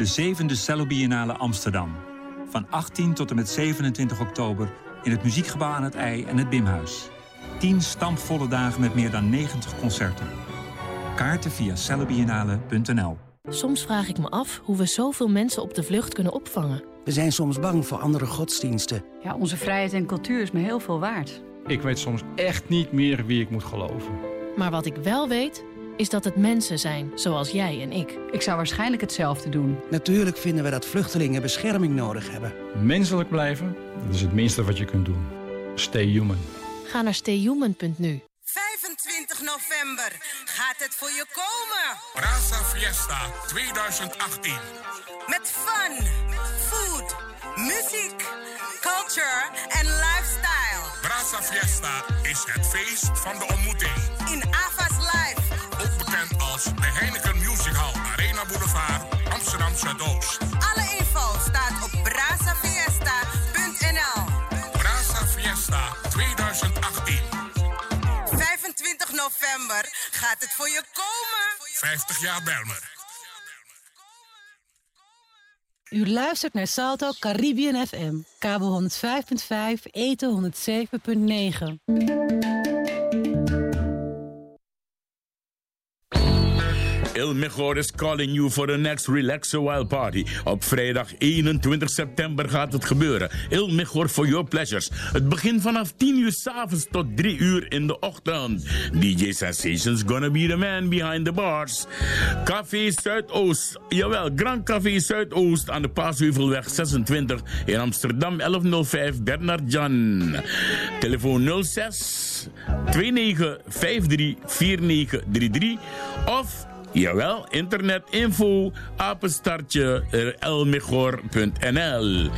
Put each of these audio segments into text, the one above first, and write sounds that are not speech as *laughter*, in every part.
de zevende Cello Biennale Amsterdam. Van 18 tot en met 27 oktober in het Muziekgebouw aan het IJ en het Bimhuis. 10 stampvolle dagen met meer dan 90 concerten. Kaarten via cellobiennale.nl Soms vraag ik me af hoe we zoveel mensen op de vlucht kunnen opvangen. We zijn soms bang voor andere godsdiensten. Ja, onze vrijheid en cultuur is me heel veel waard. Ik weet soms echt niet meer wie ik moet geloven. Maar wat ik wel weet, is dat het mensen zijn, zoals jij en ik. Ik zou waarschijnlijk hetzelfde doen. Natuurlijk vinden we dat vluchtelingen bescherming nodig hebben. Menselijk blijven, dat is het minste wat je kunt doen. Stay human. Ga naar stayhuman.nu. 25 november gaat het voor je komen. Brasa Fiesta 2018. Met fun, food, muziek, culture en lifestyle. Brasa Fiesta is het feest van de ontmoeting. In de Heineken Music Hall, Arena Boulevard, Amsterdam Zuidoost. Alle info staat op brasafiesta.nl. Brasa Fiesta 2018. 25 november gaat het voor je komen. 50 jaar Belmer. U luistert naar Salto Caribbean FM, kabel 105.5, eten 107.9. Il Mejor is calling you for the next Relax a While party. Op vrijdag 21 september gaat het gebeuren. Il Mejor for your pleasures. Het begint vanaf 10 uur s'avonds tot 3 uur in de ochtend. DJ Sensations gonna be the man behind the bars. Café Zuidoost. Jawel, Grand Café Zuidoost aan de Paasheuvelweg 26 in Amsterdam 1105 Bernard Jan. Telefoon 06 29 53 4933 of Jawel, internetinfo, apenstartje elmegor.nl.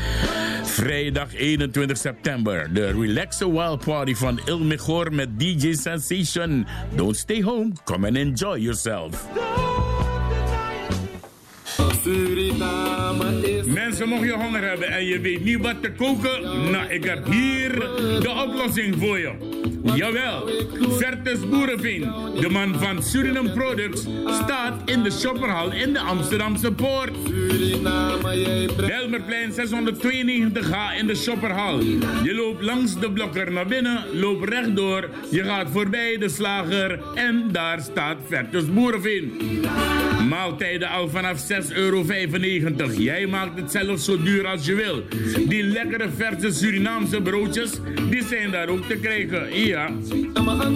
Vrijdag 21 september, de Relax a Wild Party van Ilmegor met DJ Sensation. Don't stay home, come and enjoy yourself. Mensen, mocht je honger hebben en je weet niet wat te koken, nou, ik heb hier de oplossing voor je. Jawel, Vertus Boerenveen, de man van Suriname Products, staat in de shopperhal in de Amsterdamse Poort. Belmerplein 692H in de shopperhal. Je loopt langs de blokker naar binnen, loopt rechtdoor, je gaat voorbij de slager en daar staat Vertus Boerenveen. Maaltijden al vanaf 6,95 euro. Jij maakt het zelf zo duur als je wil. Die lekkere verse Surinaamse broodjes, die zijn daar ook te krijgen.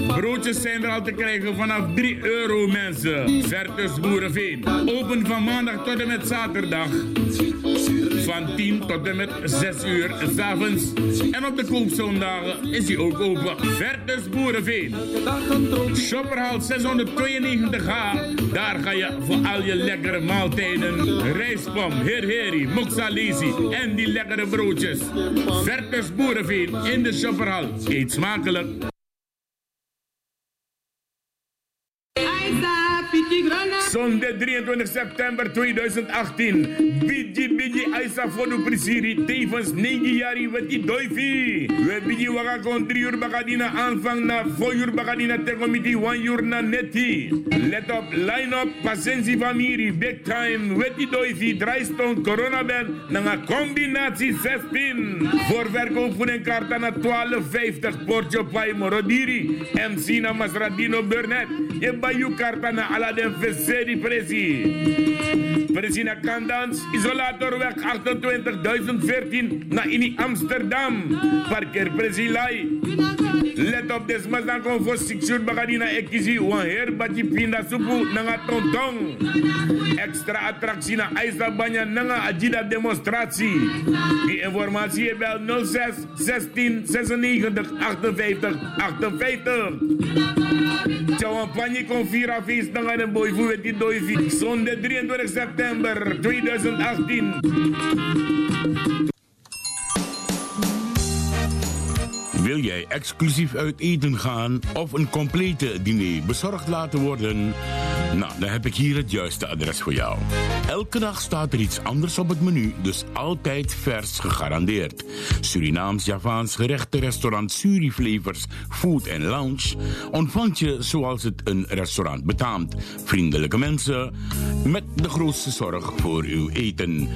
Broodjes zijn er al te krijgen vanaf 3 euro mensen. Vertus Boerenveen. Open van maandag tot en met zaterdag. Van 10 tot en met 6 uur s'avonds. En op de koopzondagen is hij ook open. Vertus Boerenveen. Shopperhal 692H. Daar ga je voor al je lekkere maaltijden. Rijspom, herheri, moxalesi en die lekkere broodjes. Vertus Boerenveen in de Shopperhal. Eet smakelijk. Zondag 23 september 2018. Bidji Bidji Aisa Fodu Prisiri. Tevens 9 jaar met die doifi. We bidji kon 3 uur bakadina aanvang na 4 uur bakadina tegomiti 1 uur na neti. Let op, line up, pasensi famiri, big time. Met die doifi, draaistone, corona band. Na combinatie 16. Voor verkoop van een kaart na 12,50. Portje Pai Morodiri. MC na Masradino Burnett. Je bayu kaart na Aladdin Veseri Presi. Presina Kandans, Isolatorweg 28 1014 naar Ini Amsterdam. Parkeer Presilai. Let op des mas dan kon voor 6 uur bagadina ekisi wan her bati pinda supu nanga tontong. Extra attractie na Aisa Banya nanga ajida demonstratie. Die informatie bel 06 16 96 58 58. Tjauwan panji kon vira feest nanga den boy voor die doi fi. Zondag 23 september 2018. Wil jij exclusief uit eten gaan of een complete diner bezorgd laten worden? Nou, dan heb ik hier het juiste adres voor jou. Elke dag staat er iets anders op het menu, dus altijd vers gegarandeerd. Surinaams-Javaans gerechten restaurant Suriflevers Food Lounge ontvangt je zoals het een restaurant betaamt. Vriendelijke mensen met de grootste zorg voor uw eten.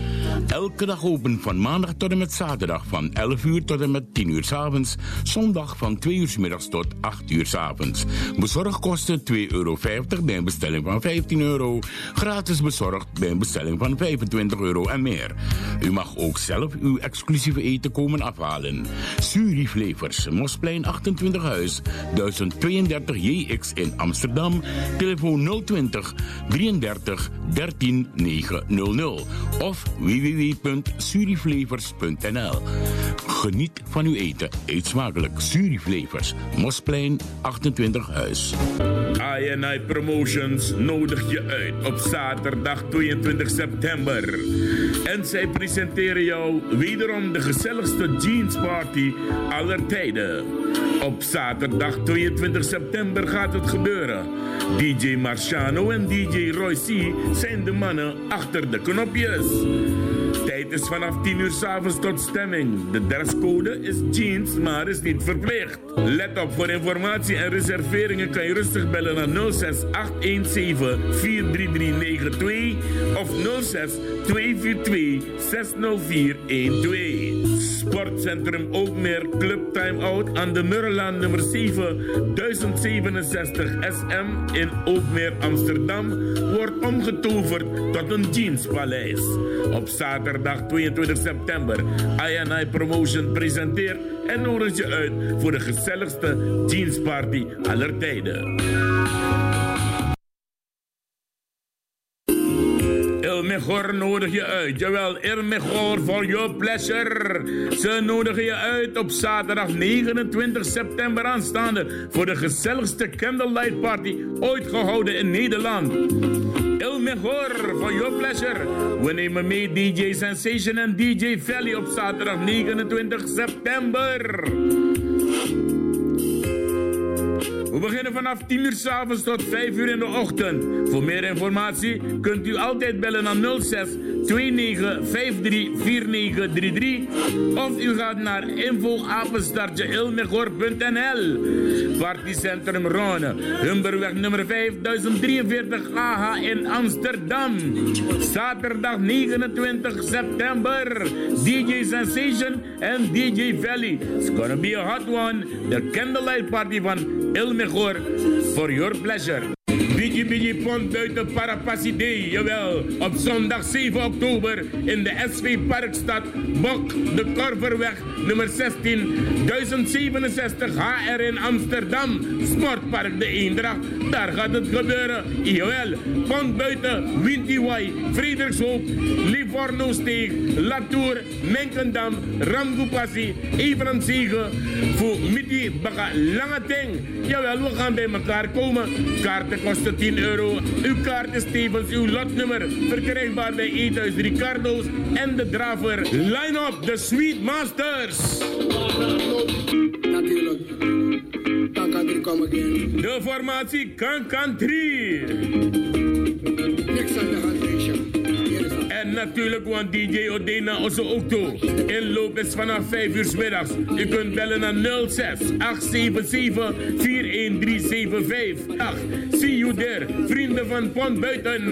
Elke dag open van maandag tot en met zaterdag van 11 uur tot en met 10 uur s avonds. Zondag van 2 uur middags tot 8 uur avonds. Bezorgkosten 2,50 euro bij een bestelling van 15 euro. Gratis bezorgd bij een bestelling van 25 euro en meer. U mag ook zelf uw exclusieve eten komen afhalen. Suri Flavors, Mosplein 28 Huis, 1032 JX in Amsterdam. Telefoon 020 33 13 900 of www.suriflavors.nl. Geniet van uw eten. Eet smakelijk. Suriflavors, Mosplein 28 Huis. INI Promotions nodig je uit op zaterdag 22 september. En zij presenteren jou wederom de gezelligste jeans party aller tijden. Op zaterdag 22 september gaat het gebeuren. DJ Marciano en DJ Roy C zijn de mannen achter de knopjes. Tijd is vanaf 10 uur s'avonds tot stemming. De dresscode is jeans, maar is niet verplicht. Let op, voor informatie en reserveringen kan je rustig bellen naar 06 817 43392 of 06 242 60412. Sportcentrum Ookmeer Club Time Out aan de Murrelaan nummer 7 1067 SM in Ookmeer Amsterdam wordt omgetoverd tot een jeanspaleis. Op zaterdag 22 september INI Promotion presenteert en nodigt je uit voor de gezelligste jeansparty aller tijden. Mejor nodig je uit. Jawel, El Mejor for your pleasure. Ze nodigen je uit op zaterdag 29 september aanstaande voor de gezelligste candlelight party ooit gehouden in Nederland. El Mejor for your pleasure. We nemen mee DJ Sensation en DJ Valley op zaterdag 29 september. We beginnen vanaf 10 uur s'avonds tot 5 uur in de ochtend. Voor meer informatie kunt u altijd bellen naar 06 29 53 4933 of u gaat naar info-ilmegor.nl Partycentrum Rone, Humberweg nummer 5043 AH in Amsterdam. Zaterdag 29 september. DJ Sensation en DJ Valley. It's gonna be a hot one. The candlelight party van Il Mejor. For your pleasure. Biggie Biggie Pond buiten Parapassidee, jawel. Op zondag 7 oktober in de SV Parkstad, Bok, de Korverweg, nummer 16, 1067 HR in Amsterdam. Sportpark De Eendracht, daar gaat het gebeuren. Jawel, Pond buiten, Wintiwai, Friedrichshoop, Livorno-steeg, Latour, Menkendam, Ramgoepassie, Everenzegen, voor Midi Baga Langeteng. Jawel, we gaan bij elkaar komen. Kaarten kosten 10 euro. Uw kaart is tevens uw lotnummer. Verkrijgbaar bij Eethuis Ricardo's en de Draver. Line up, the Sweet Masters. De formatie Kan Kan En natuurlijk want DJ Odena onze auto. Inloop is vanaf 5 uur middags. U kunt bellen naar 06 877 41375. Dag, see you there. Vrienden van Pont Buiten.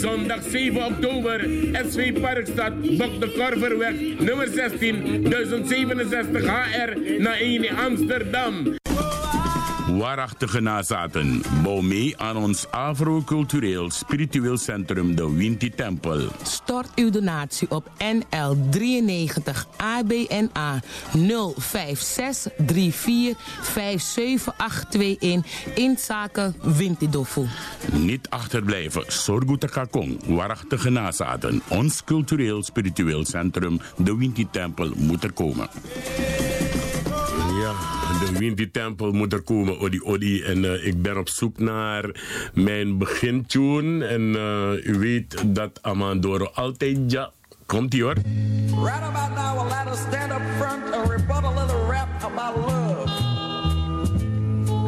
Zondag 7 oktober. SV Parkstad, Bok de Korverweg, nummer 16, 1067 HR, naar 1 in Amsterdam. Waarachtige nazaten, bouw mee aan ons Afro-cultureel spiritueel centrum, de Winti Tempel. Stort uw donatie op NL 93 ABNA 056 34 57821 in zaken Wintidofu. Niet achterblijven, Sorguta Kakong, waarachtige nazaten. Ons cultureel spiritueel centrum, de Winti Tempel, moet er komen. Ja, de Windy Temple moet er komen, Odi Odi. En uh, ik ben op zoek naar mijn begintune. En uh, u weet dat Amandoro altijd ja. Komt ie hoor. Right about now, I'll stand up front and rebut a little rap about love.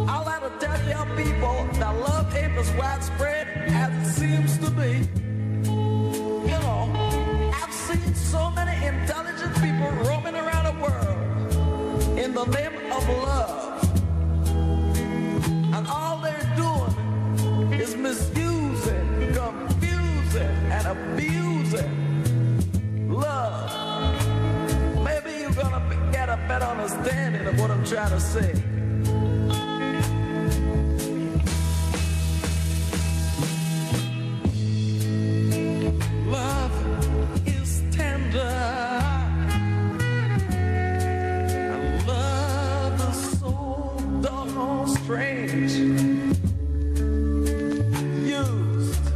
I'll tell you people that love ain't as widespread as it seems to be. In the name of love. And all they're doing is misusing, confusing, and abusing love. Maybe you're gonna get a better understanding of what I'm trying to say. Love strange. Used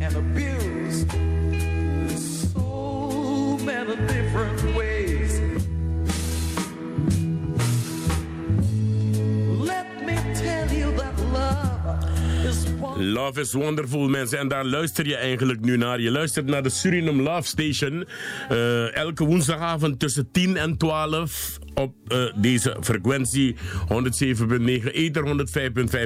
and abused in so many different ways. Let me tell you that love is one. Love is Wonderful, mensen. En daar luister je eigenlijk nu naar. Je luistert naar de Suriname Love Station. Eh, elke woensdagavond tussen 10 en 12 op eh, deze frequentie 107.9 ether,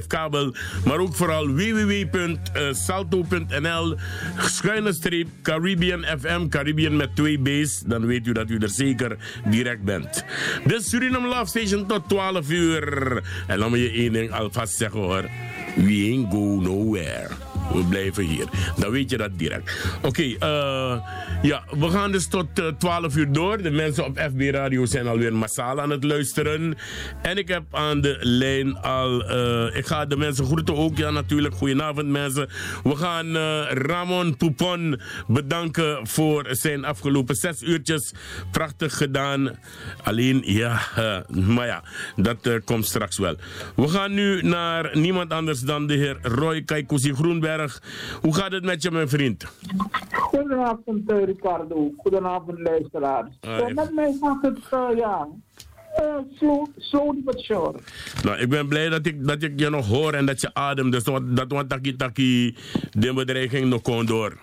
105.5 kabel. Maar ook vooral www.salto.nl schuine streep Caribbean FM, Caribbean met twee B's. Dan weet u dat u er zeker direct bent. De Suriname Love Station tot 12 uur. En laat me je één ding alvast zeggen hoor. We ain't go nowhere. We blijven hier. Dan weet je dat direct. Oké, eh, ja, we gaan dus tot eh, 12 uur door. De mensen op FB Radio zijn alweer massaal aan het luisteren. En ik heb aan de lijn al. eh, ik ga de mensen groeten ook. Ja, natuurlijk. Goedenavond, mensen. We gaan eh, Ramon Poupon bedanken voor zijn afgelopen zes uurtjes. Prachtig gedaan. Alleen, ja, eh, maar ja, dat eh, komt straks wel. We gaan nu naar niemand anders dan de heer Roy Kaikusi Groenberg. Hoe gaat het met je, mijn vriend? Goedenavond, eh, Ricardo. Goedenavond, luisteraars. Ah, Eh, met mij gaat het, eh, ja, eh, slow, slowly but sure. Nou, ik ben blij dat ik, dat ik je nog hoor en dat je ademt. Dus dat dat wat taki taki de bedreiging nog kon door.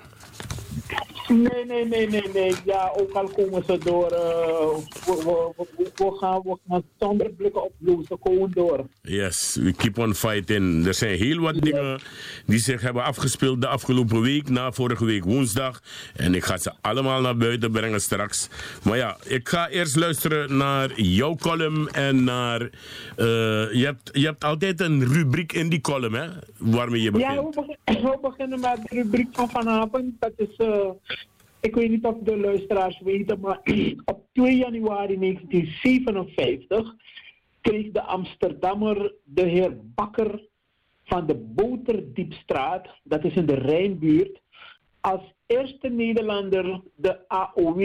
Nee, nee, nee, nee, nee. Ja, ook al komen ze door. eh, we, we, we, we gaan, we gaan zonder blikken op. Ze komen door. Yes, we keep on fighting. Er zijn heel wat dingen die zich hebben afgespeeld de afgelopen week, na vorige week woensdag. En ik ga ze allemaal naar buiten brengen straks. Maar ja, ik ga eerst luisteren naar jouw column en naar... eh, je, hebt, je hebt altijd een rubriek in die column, hè? Waarmee je begint. Ja, we, begin- we beginnen met de rubriek van vanavond. Dat is, eh, ik weet niet of de luisteraars weten, maar *clears throat* op 2 januari 1957 kreeg de Amsterdammer de heer Bakker van de Boterdiepstraat, dat is in de Rijnbuurt, als eerste Nederlander de AOW,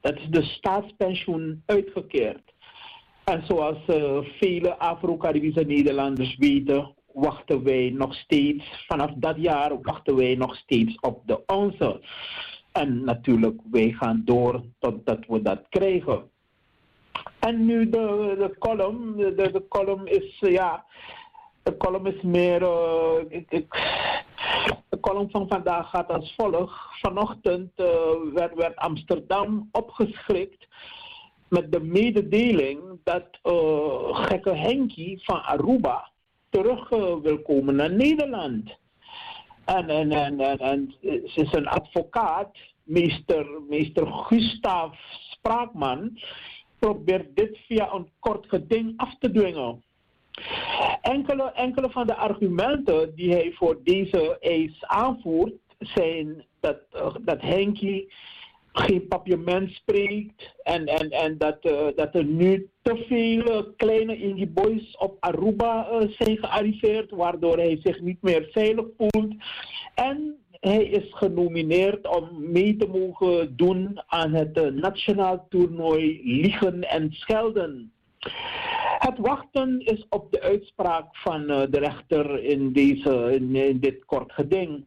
dat is de staatspensioen, uitgekeerd. En zoals eh, vele Afro-Caribische Nederlanders weten, wachten wij nog steeds, vanaf dat jaar wachten wij nog steeds op de onze. En natuurlijk, wij gaan door totdat we dat krijgen. En nu de, de column, de, de, column is, eh, ja, de column is meer, eh, ik, de column van vandaag gaat als volgt. Vanochtend eh, werd, Amsterdam opgeschrikt met de mededeling dat eh, gekke Henkie van Aruba terug wil komen naar Nederland. En, en, en, en, ze is een advocaat, meester, meester Gustav Spraakman, probeert dit via een kort geding af te dwingen. Enkele, enkele van de argumenten die hij voor deze eis aanvoert zijn dat, eh, dat Henkie geen papiament spreekt en, en, en dat, eh, dat er nu te veel kleine indie boys op Aruba eh, zijn gearriveerd, waardoor hij zich niet meer veilig voelt. En hij is genomineerd om mee te mogen doen aan het eh, nationaal toernooi Liegen en Schelden. Het wachten is op de uitspraak van de rechter in, deze, in dit kort geding.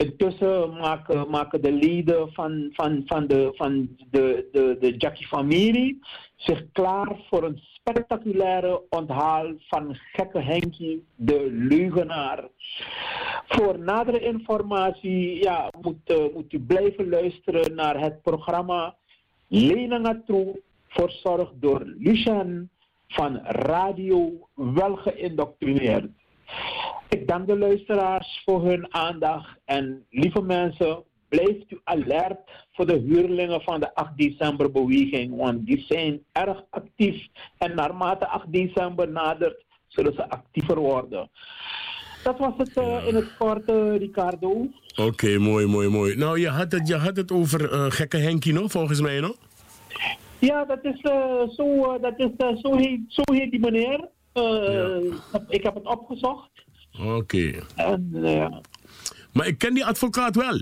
Intussen maken, de leden van, van, van, de, van de, de, de Jackie-familie zich klaar voor een spectaculaire onthaal van gekke Henkie, de leugenaar. Voor nadere informatie ja, moet, eh, moet u blijven luisteren naar het programma Lenangatru, verzorgd door Lucian van Radio Wel Geïndoctrineerd. Ik dank de luisteraars voor hun aandacht. En lieve mensen, blijft u alert voor de huurlingen van de 8 december beweging. Want die zijn erg actief. En naarmate 8 december nadert, zullen ze actiever worden. Dat was het uh, in het kort, uh, Ricardo. Oké, okay, mooi, mooi, mooi. Nou, je had het, je had het over uh, gekke Henkie, no? volgens mij, no? Ja, dat is zo, dat is, zo, heet, zo heet die meneer. Ja. Ik heb het opgezocht. Oké. Okay. maar ik ken die advocaat wel.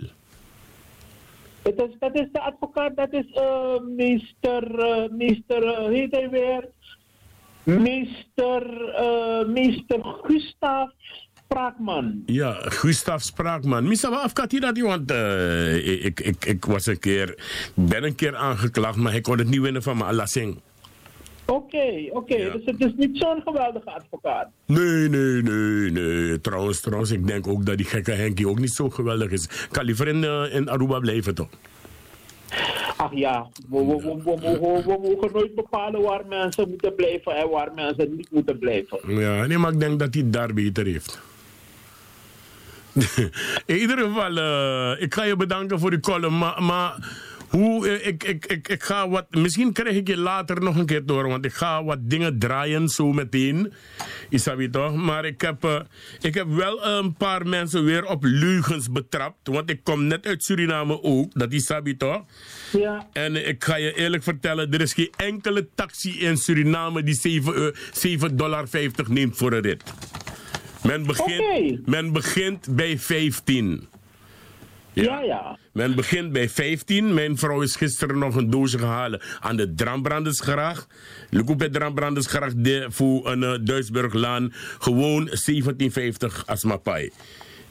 Het is, dat is de advocaat, dat is uh, meester, uh, meester, uh, heet hij weer? Meester, meester Gustav Spraakman. Ja, Gustav Spraakman. Wat afkat hij dat? Want ik, ik, ik was een keer, ben een keer aangeklaagd, maar ik kon het niet winnen van mijn Alassing. Oké, okay, oké. Okay. Ja. Dus het is niet zo'n geweldige advocaat. Nee, nee, nee, nee. Trouwens, trouwens, ik denk ook dat die gekke Henkie ook niet zo geweldig is. Kan liever in, in Aruba blijven, toch? Ach ja, we, we, we, we, mogen nooit bepalen waar mensen moeten blijven en waar mensen niet moeten blijven. Ja, nee, maar ik denk dat hij daar beter heeft. *laughs* in ieder geval, uh, ik ga je bedanken voor die column, maar... maar hoe, eh, ik, ik, ik, ik ga wat, misschien krijg ik je later nog een keer door, want ik ga wat dingen draaien zo meteen. Isabi toch? Maar ik heb, uh, ik heb wel een paar mensen weer op leugens betrapt, want ik kom net uit Suriname ook, dat Isabi toch? Ja. En ik ga je eerlijk vertellen, er is geen enkele taxi in Suriname die 7,50 dollar neemt voor een rit. Men begint, okay. men begint bij 15. Ja. ja, Men begint bij 15. Mijn vrouw is gisteren nog een doosje gehaald aan de Drambrandersgracht. Lukupe Drambrandersgracht de, voor een uh, Duisburglaan. Gewoon 1750 als mapai.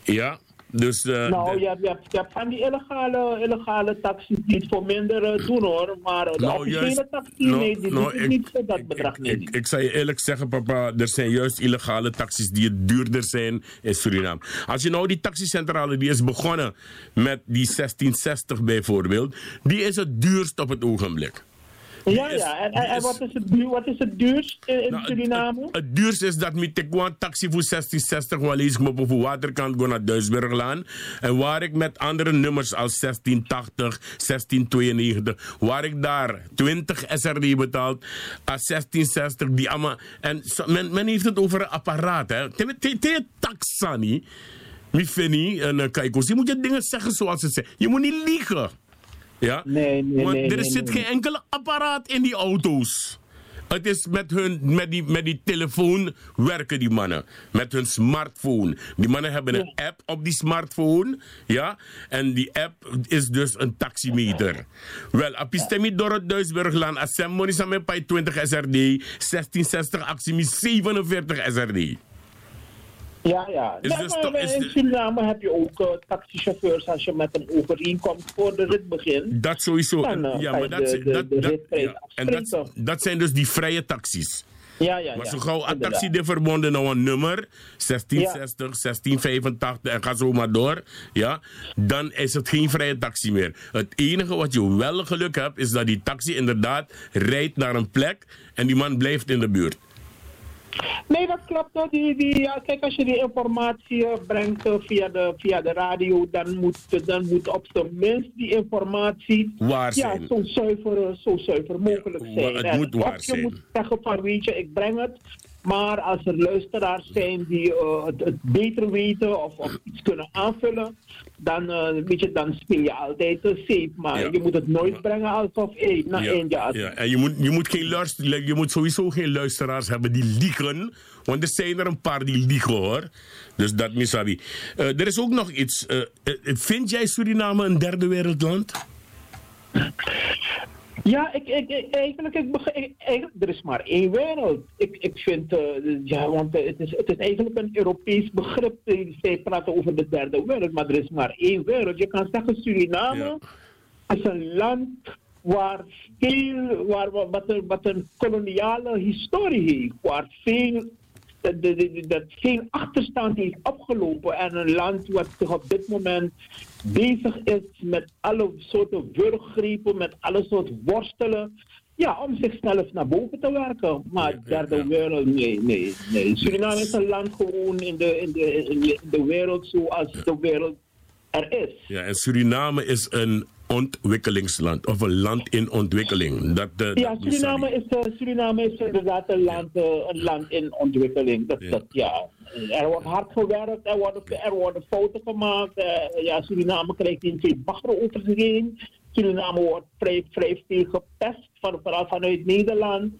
Ja. Dus, uh, nou, je, hebt, je, hebt, je hebt van die illegale, illegale taxis die het voor minder uh, doen hoor. Maar de nou, officiële taxi, nou, nee, die nou, ik, niet voor dat bedrag ik, niet. Ik, ik, zal je eerlijk zeggen, papa, er zijn juist illegale taxis die het duurder zijn in Suriname. Als je nou die taxicentrale, die is begonnen met die 1660 bijvoorbeeld, die is het duurst op het ogenblik. Ja, ja. En, en, wat, is het duur, wat is het duurst in, nou, Suriname? Het, het, duurste is dat ik gewoon taxi voor 1660 wel eens op voor waterkant gaan naar Duisburglaan. En waar ik met andere nummers als 1680, 1692, waar ik daar 20 SRD betaald, als 1660, die allemaal. En men, men heeft het over een apparaat, hè. Te taxani. Mi fini en uh, kijk, je moet je dingen zeggen zoals ze zeggen. Je moet niet liegen. Ja? Nee, nee, Want nee, er zit geen enkele apparaat in die auto's. Het is met, hun, met, die, met die telefoon werken die mannen. Met hun smartphone. Die mannen hebben een app op die smartphone. Ja? En die app is dus een taximeter. Wel, apistemi door het Duisburgland. Assem money samen 20 SRD. 1660 actie 47 SRD. Ja, ja. Is dus maar is in Suriname heb je ook uh, taxichauffeurs als je met een overeenkomst voor de rit begint. Dat sowieso. Dan, uh, ja, maar dat, de, dat, de, dat, ja. en dat, dat zijn dus die vrije taxis. Ja, ja, maar zo gauw een taxi de verbonden nou een nummer, 1660, ja. 1685 en ga zo maar door, ja, dan is het geen vrije taxi meer. Het enige wat je wel geluk hebt, is dat die taxi inderdaad rijdt naar een plek en die man blijft in de buurt. Nee, dat klopt. Hoor. Die, die, ja, kijk, als je die informatie brengt uh, via, de, via de radio, dan moet, dan moet op zijn minst die informatie waar ja, zo, zuiver, zo zuiver mogelijk zijn. Ja, het moet waar of je zijn. moet zeggen van, weet je, ik breng het. Maar als er luisteraars zijn die uh, het, het, beter weten of, of, iets kunnen aanvullen, dan, uh, weet je, dan speel je altijd uh, safe. Maar ja. je moet het nooit brengen alsof hey, na één jaar. Ja. En je moet, je, moet geen luister, je moet sowieso geen luisteraars hebben die liegen. Want er zijn er een paar die liegen hoor. Dus dat misabi. Uh, er is ook nog iets. vind jij Suriname een derde wereldland? *laughs* Ja, ik, ik, ik, eigenlijk, ik, er is maar één wereld. Ik, ik vind, uh, ja, want het is, het is eigenlijk een Europees begrip. Zij praten over de derde wereld, maar er is maar één wereld. Je kan zeggen, Suriname ja. is een land waar veel, waar, wat, een, wat een koloniale historie heeft. Waar veel dat, dat, dat geen achterstand heeft opgelopen. En een land wat zich op dit moment bezig is met alle soorten wurggrepen, met alle soorten worstelen. ja, om zichzelf naar boven te werken. Maar derde wereld, nee, nee, nee. Suriname is een land gewoon in de, in de, in de, in de wereld zoals de wereld er is. Ja, en Suriname is een ontwikkelingsland of een land in ontwikkeling. Dat, eh, Ja, dat Suriname is, eh, Suriname is inderdaad een land, eh, een land in ontwikkeling. Dat, Ja. Dat, ja. Er wordt hard gewerkt, er worden, er worden fouten gemaakt. eh, ja, Suriname krijgt niet veel bagger over zich heen. Suriname wordt vrij, vrij veel gepest, van, vooral vanuit Nederland.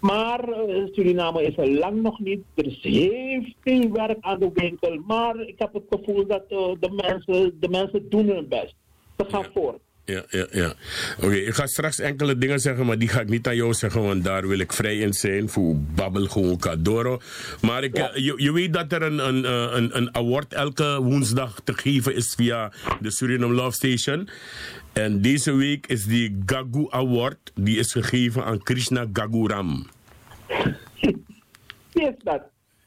Maar Suriname is er lang nog niet. Er is heel veel werk aan de winkel. Maar ik heb het gevoel dat de, mensen, de mensen doen hun best. Ze gaan voort. Ja, ja, ja. Oké, ik ga straks enkele dingen zeggen, maar die ga ik niet aan jou zeggen, want daar wil ik vrij in zijn voor babbel gewoon kadoro. Maar ik, eh, je, je weet dat er een, een, eh, een, een award elke woensdag te geven is via de Suriname Love Station. En deze week is die Gagu Award, die is gegeven aan Krishna Gaguram. *laughs* Wie is dat?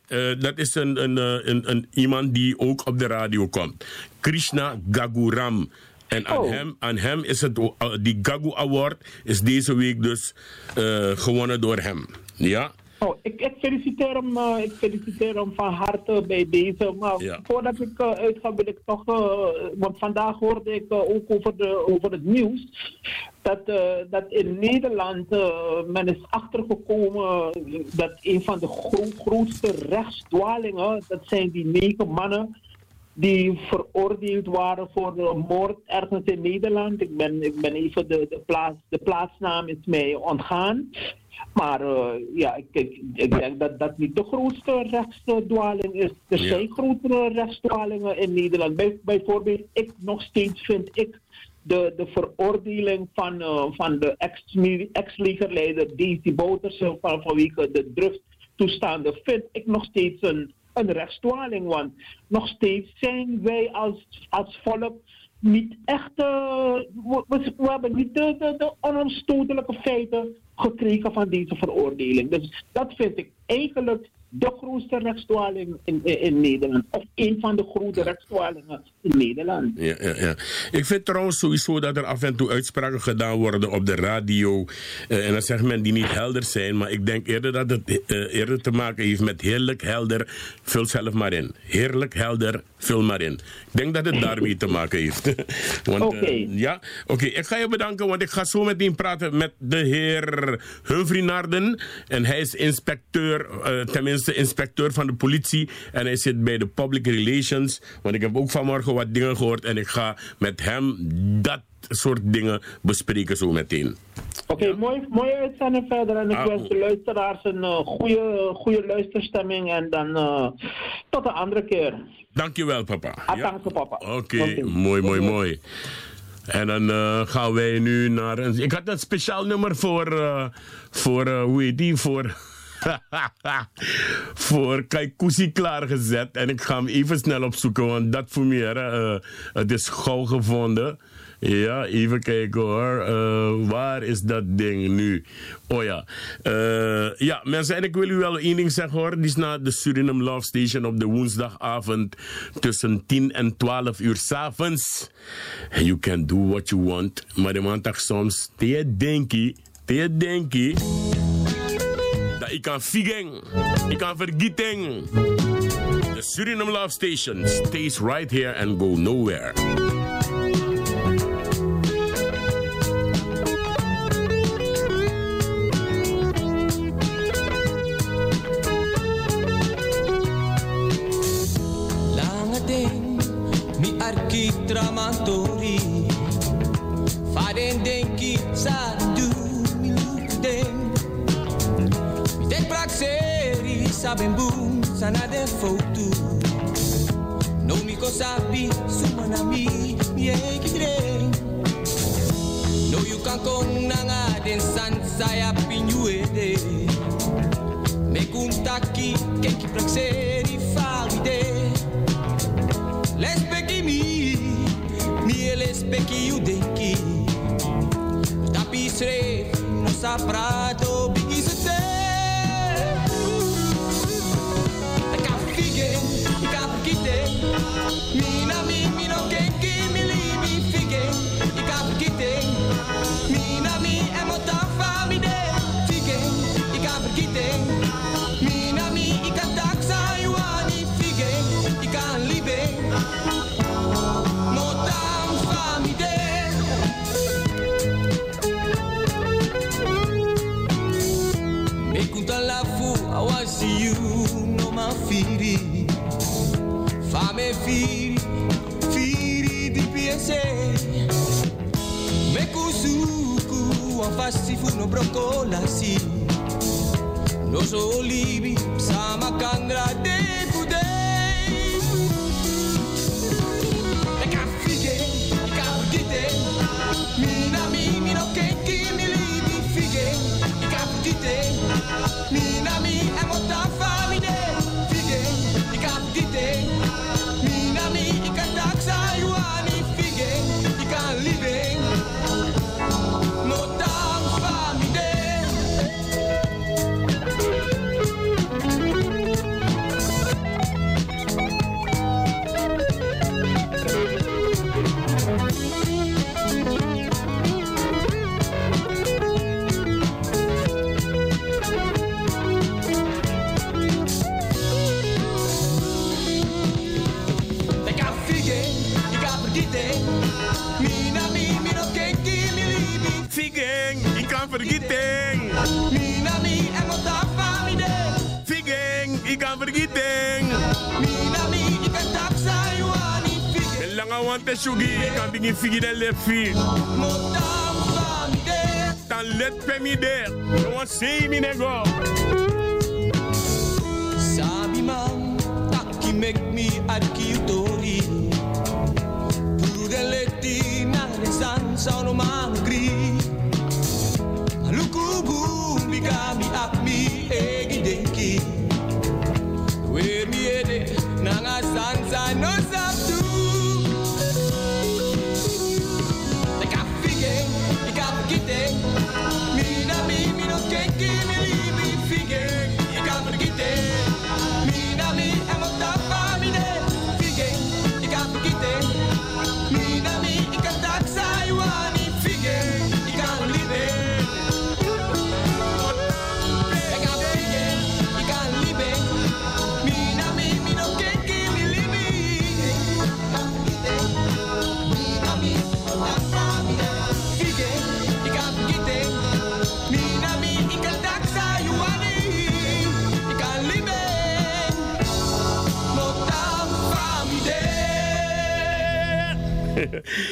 Eh, dat is een, een, een, een, iemand die ook op de radio komt. Krishna Gaguram. En aan, Oh. hem, aan hem is het, eh, die Gagu Award is deze week dus eh, gewonnen door hem. Ja? Oh, ik, ik, feliciteer hem, eh, ik feliciteer hem van harte bij deze. Maar voordat ik uitga, wil ik toch. want vandaag hoorde ik ook over, de, over het nieuws. Dat, dat in Nederland men is achtergekomen dat een van de gro- grootste rechtsdwalingen. dat zijn die negen mannen die veroordeeld waren voor de moord ergens in Nederland. Ik ben, ik ben even de, de, plaats, de plaatsnaam is mij ontgaan. Maar eh, ja, ik, ik, ik denk dat dat niet de grootste rechtsdwaling is. Er Ja. zijn grotere rechtsdwalingen in Nederland. Bij, bijvoorbeeld, ik nog steeds vind ik de, de veroordeling van, eh, van de ex- ex-legerleider Daisy Bouterse van, vanwege de drugstoestanden vind ik nog steeds een, een rechtsdwaling. Want nog steeds zijn wij als, als volk niet echt. eh, we, hebben niet de, de, de onomstotelijke feiten gekregen van deze veroordeling. Dus dat vind ik eigenlijk de grootste rechtsdwaling in, in, in Nederland. Of een van de grote rechtsdwalingen in Nederland. Ja, ja, ja. Ik vind trouwens sowieso dat er af en toe uitspraken gedaan worden op de radio. eh, en dan zegt men die niet helder zijn. Maar ik denk eerder dat het eh, eerder te maken heeft met heerlijk helder. Vul zelf maar in. Heerlijk helder, vul maar in. Ik denk dat het daarmee te maken heeft. *laughs* eh, Oké. ja, oké. Ik ga je bedanken, want ik ga zo meteen praten met de heer Humphrey Narden. En hij is inspecteur, tenminste inspecteur van de politie. En hij zit bij de public relations. Want ik heb ook vanmorgen wat dingen gehoord. En ik ga met hem dat soort dingen bespreken zo meteen. Oké, mooi, mooie uitzending verder. En ik Ah, wens de luisteraars een eh, goede, goede luisterstemming. En dan eh, tot een andere keer. Dankjewel, papa. Atanke, papa. Oké, mooi, mooi, mooi. En dan eh, gaan wij nu naar een... Ik had een speciaal nummer voor... voor hoe heet die? Voor... *laughs* voor Kaikousi klaargezet. En ik ga hem even snel opzoeken, want dat voor meer. eh, het is gauw gevonden. Ja, even kijken hoor. Eh, waar is dat ding nu? Oh ja. Eh, ja, mensen, en ik wil u wel één ding zeggen hoor. Die is naar de Suriname Love Station op de woensdagavond tussen 10 en 12 uur s'avonds. You can do what you want. Maar de maandag soms, te denkie, te denkie. Ik kan figging, ik kan vergieten. The Suriname Love Station stays right here and go nowhere. Lange ding, mi arki tramantori. Praxeri saben boom sana de foto. No mi ko sabi sumana mi mi eki dreng. No you kan kong nanga den san saya pinyuede. Me kuntaki kenki praxeri falide. Lespeki mi, mi lespeki you denki. Tapi sre, no saprato bigi pechougi, kambini figidelle fi. Tan let pemide, no one see me nego. Sabi man, taki make me ad kiutori. Pure letti na resan sono mangri. Lukubu, bigami ak mi eh.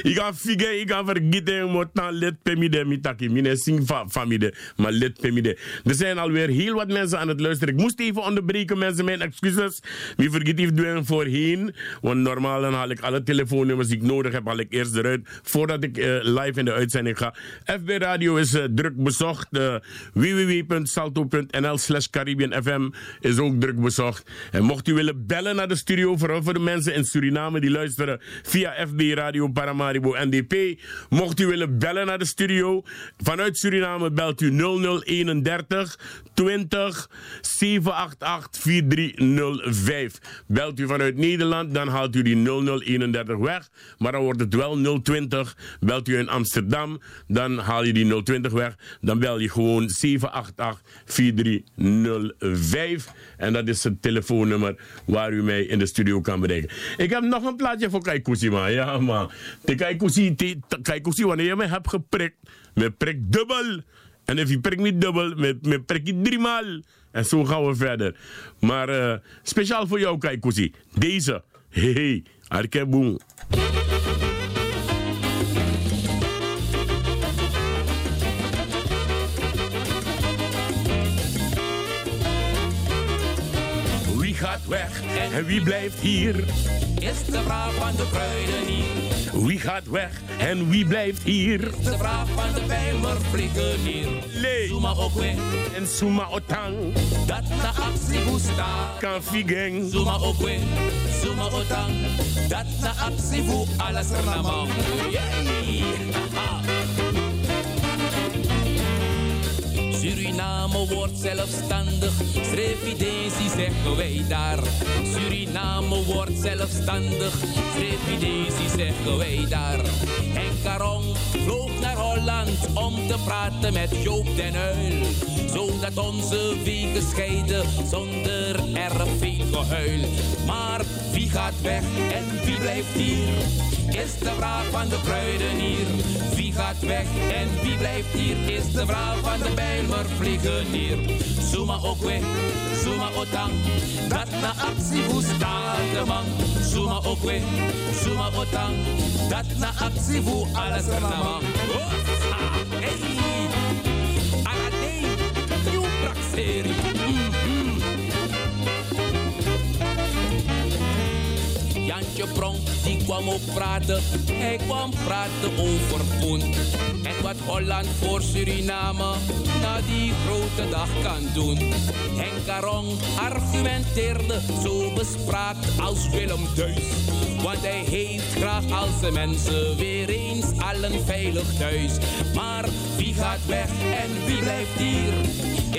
Ik ga fige, ik ga vergeten, moet dan let pe mi de mitaki. Mine sing fa famide, maar let pe mi de. Er zijn alweer heel wat mensen aan het luisteren. Ik moest even onderbreken, mensen, mijn excuses. Wie vergeet heeft doen voorheen. Want normaal dan haal ik alle telefoonnummers die ik nodig heb, haal ik eerst eruit. Voordat ik eh, live in de uitzending ga. FB Radio is eh, druk bezocht. Uh, www.salto.nl slash Caribbean FM is ook druk bezocht. En mocht u willen bellen naar de studio, vooral voor de mensen in Suriname die luisteren via FB Radio Paramaribo NDP. Mocht u willen bellen naar de studio, vanuit Suriname belt u 0031 20 788 4305. Belt u vanuit Nederland, dan haalt u die 0031 weg. Maar dan wordt het wel 020. Belt u in Amsterdam, dan haal je die 020 weg. Dan bel je gewoon 788 4305. En dat is het telefoonnummer waar u mij in de studio kan bereiken. Ik heb nog een plaatje voor Kaikusi, man. Ja, man. De Kaikusi, wanneer je me hebt geprikt, me prik dubbel. En als je prikt niet dubbel, me, me prik je driemaal. En zo gaan we verder. Maar uh, speciaal voor jou, Kaikusi. Deze. Hey, hey. Arkeboom. Wie gaat weg en wie blijft hier? Is de vraag van de kruidenier. Wie gaat weg en wie blijft hier? De vraag van de bijmerflikkenier. Lee. Suma ook weer. En Suma Otang. Dat de actie woesta. Kan figeng. Suma ook weer. Suma Otang. Dat de actie woe alles er naar Suriname wordt zelfstandig, Srevidesi zeggen wij daar. Suriname wordt zelfstandig, Srevidesi zeggen wij daar. En Caron vloog naar Holland om te praten met Joop den Uil. Zodat onze wegen scheiden zonder erg veel gehuil. Maar wie gaat weg en wie blijft hier? Is de vraag van de kruidenier. Wie gaat weg en wie blijft hier is de vraag van de Bijlmer vliegenier. Zuma ook weg, Zuma otang, dat na actie hoe staat de man. Zuma ook weg, Zuma otang, dat na actie hoe alles er na man. Nieuw. Mhm. Jantje Pronk, kwam ook praten. Hij kwam praten over poen. En wat Holland voor Suriname na die grote dag kan doen. Henk Karong argumenteerde zo bespraakt als Willem Deus. Want hij heeft graag als de mensen weer eens allen veilig thuis. Maar wie gaat weg en wie blijft hier?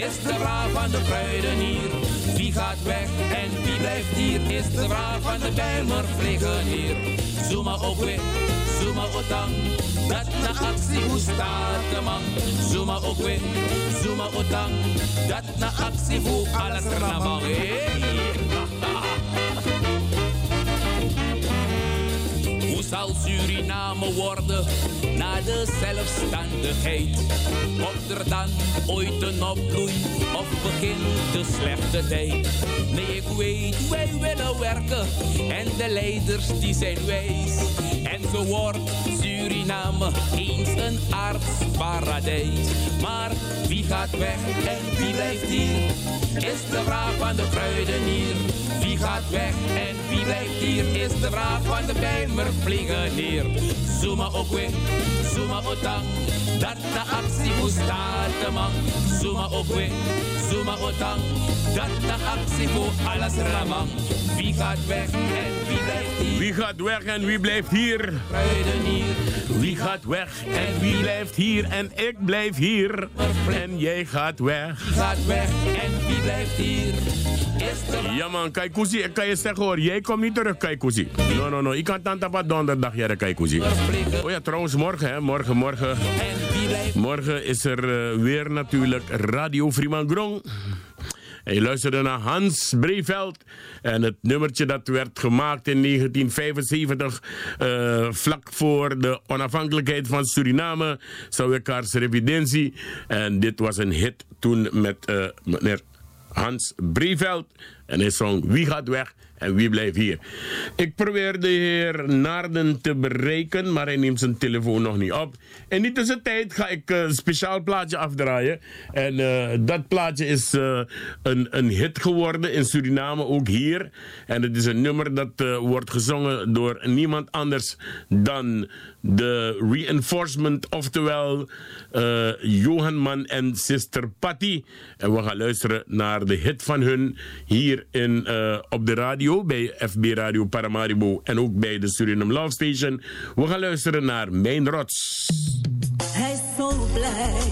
Is de vraag van de kruidenier. Wie gaat weg en wie blijft hier? Is de vraag van de Bijlmer vliegenier. Zuma ook weer, Zuma otang. Dat na actie hoe staat de man. Zuma weer, Zuma otang. Dat na actie hoe alles man. *laughs* Hoe zal Suriname worden na de zelfstandigheid? Komt er dan ooit een opbloei of begint de slechte tijd? Nee, ik weet, wij willen werken en de leiders die zijn wijs. En zo wordt Suriname eens een aardsparadijs. Maar wie gaat weg en wie blijft hier? Is de vraag van de kruidenier. Wie gaat weg en wie blijft hier? Is de vraag van de Bijlmer vliegenier. Zuma ook weer, Zuma otang. Dat de actie moest starten man. Zuma ook weer, Zuma otang. Dat de actie voor alles ramang. Wie gaat weg en wie blijft hier? Wie gaat weg en wie blijft hier? Kruidenier. Wie gaat weg en wie blijft hier? En ik blijf hier. En jij gaat weg. Wie gaat weg en wie blijft hier? Ja man, Kaikousi, ik kan je zeggen hoor, jij komt niet terug Kaikousi. No, no, no, ik kan tante op donderdag jaren Kaikousi. Oh ja, trouwens morgen hè, morgen, morgen. Morgen is er eh, weer natuurlijk Radio Freeman Grong. En je luisterde naar Hans Breveld. En het nummertje dat werd gemaakt in 1975, eh, vlak voor de onafhankelijkheid van Suriname, Sauwekaars Revidentie. En dit was een hit toen met eh, meneer Hans Breveld. En hij zong Wie gaat weg en wie blijft hier? Ik probeer de heer Naarden te bereiken, maar hij neemt zijn telefoon nog niet op. In die tussentijd ga ik eh, een speciaal plaatje afdraaien. En eh, dat plaatje is eh, een, een hit geworden in Suriname, ook hier. En het is een nummer dat eh, wordt gezongen door niemand anders dan de Reinforcement, oftewel eh, Johan Man en Sister Patty. En we gaan luisteren naar de hit van hun hier in, eh, op de radio, bij FB Radio Paramaribo en ook bij de Suriname Love Station. We gaan luisteren naar Mijn Rots. Hij is zo blij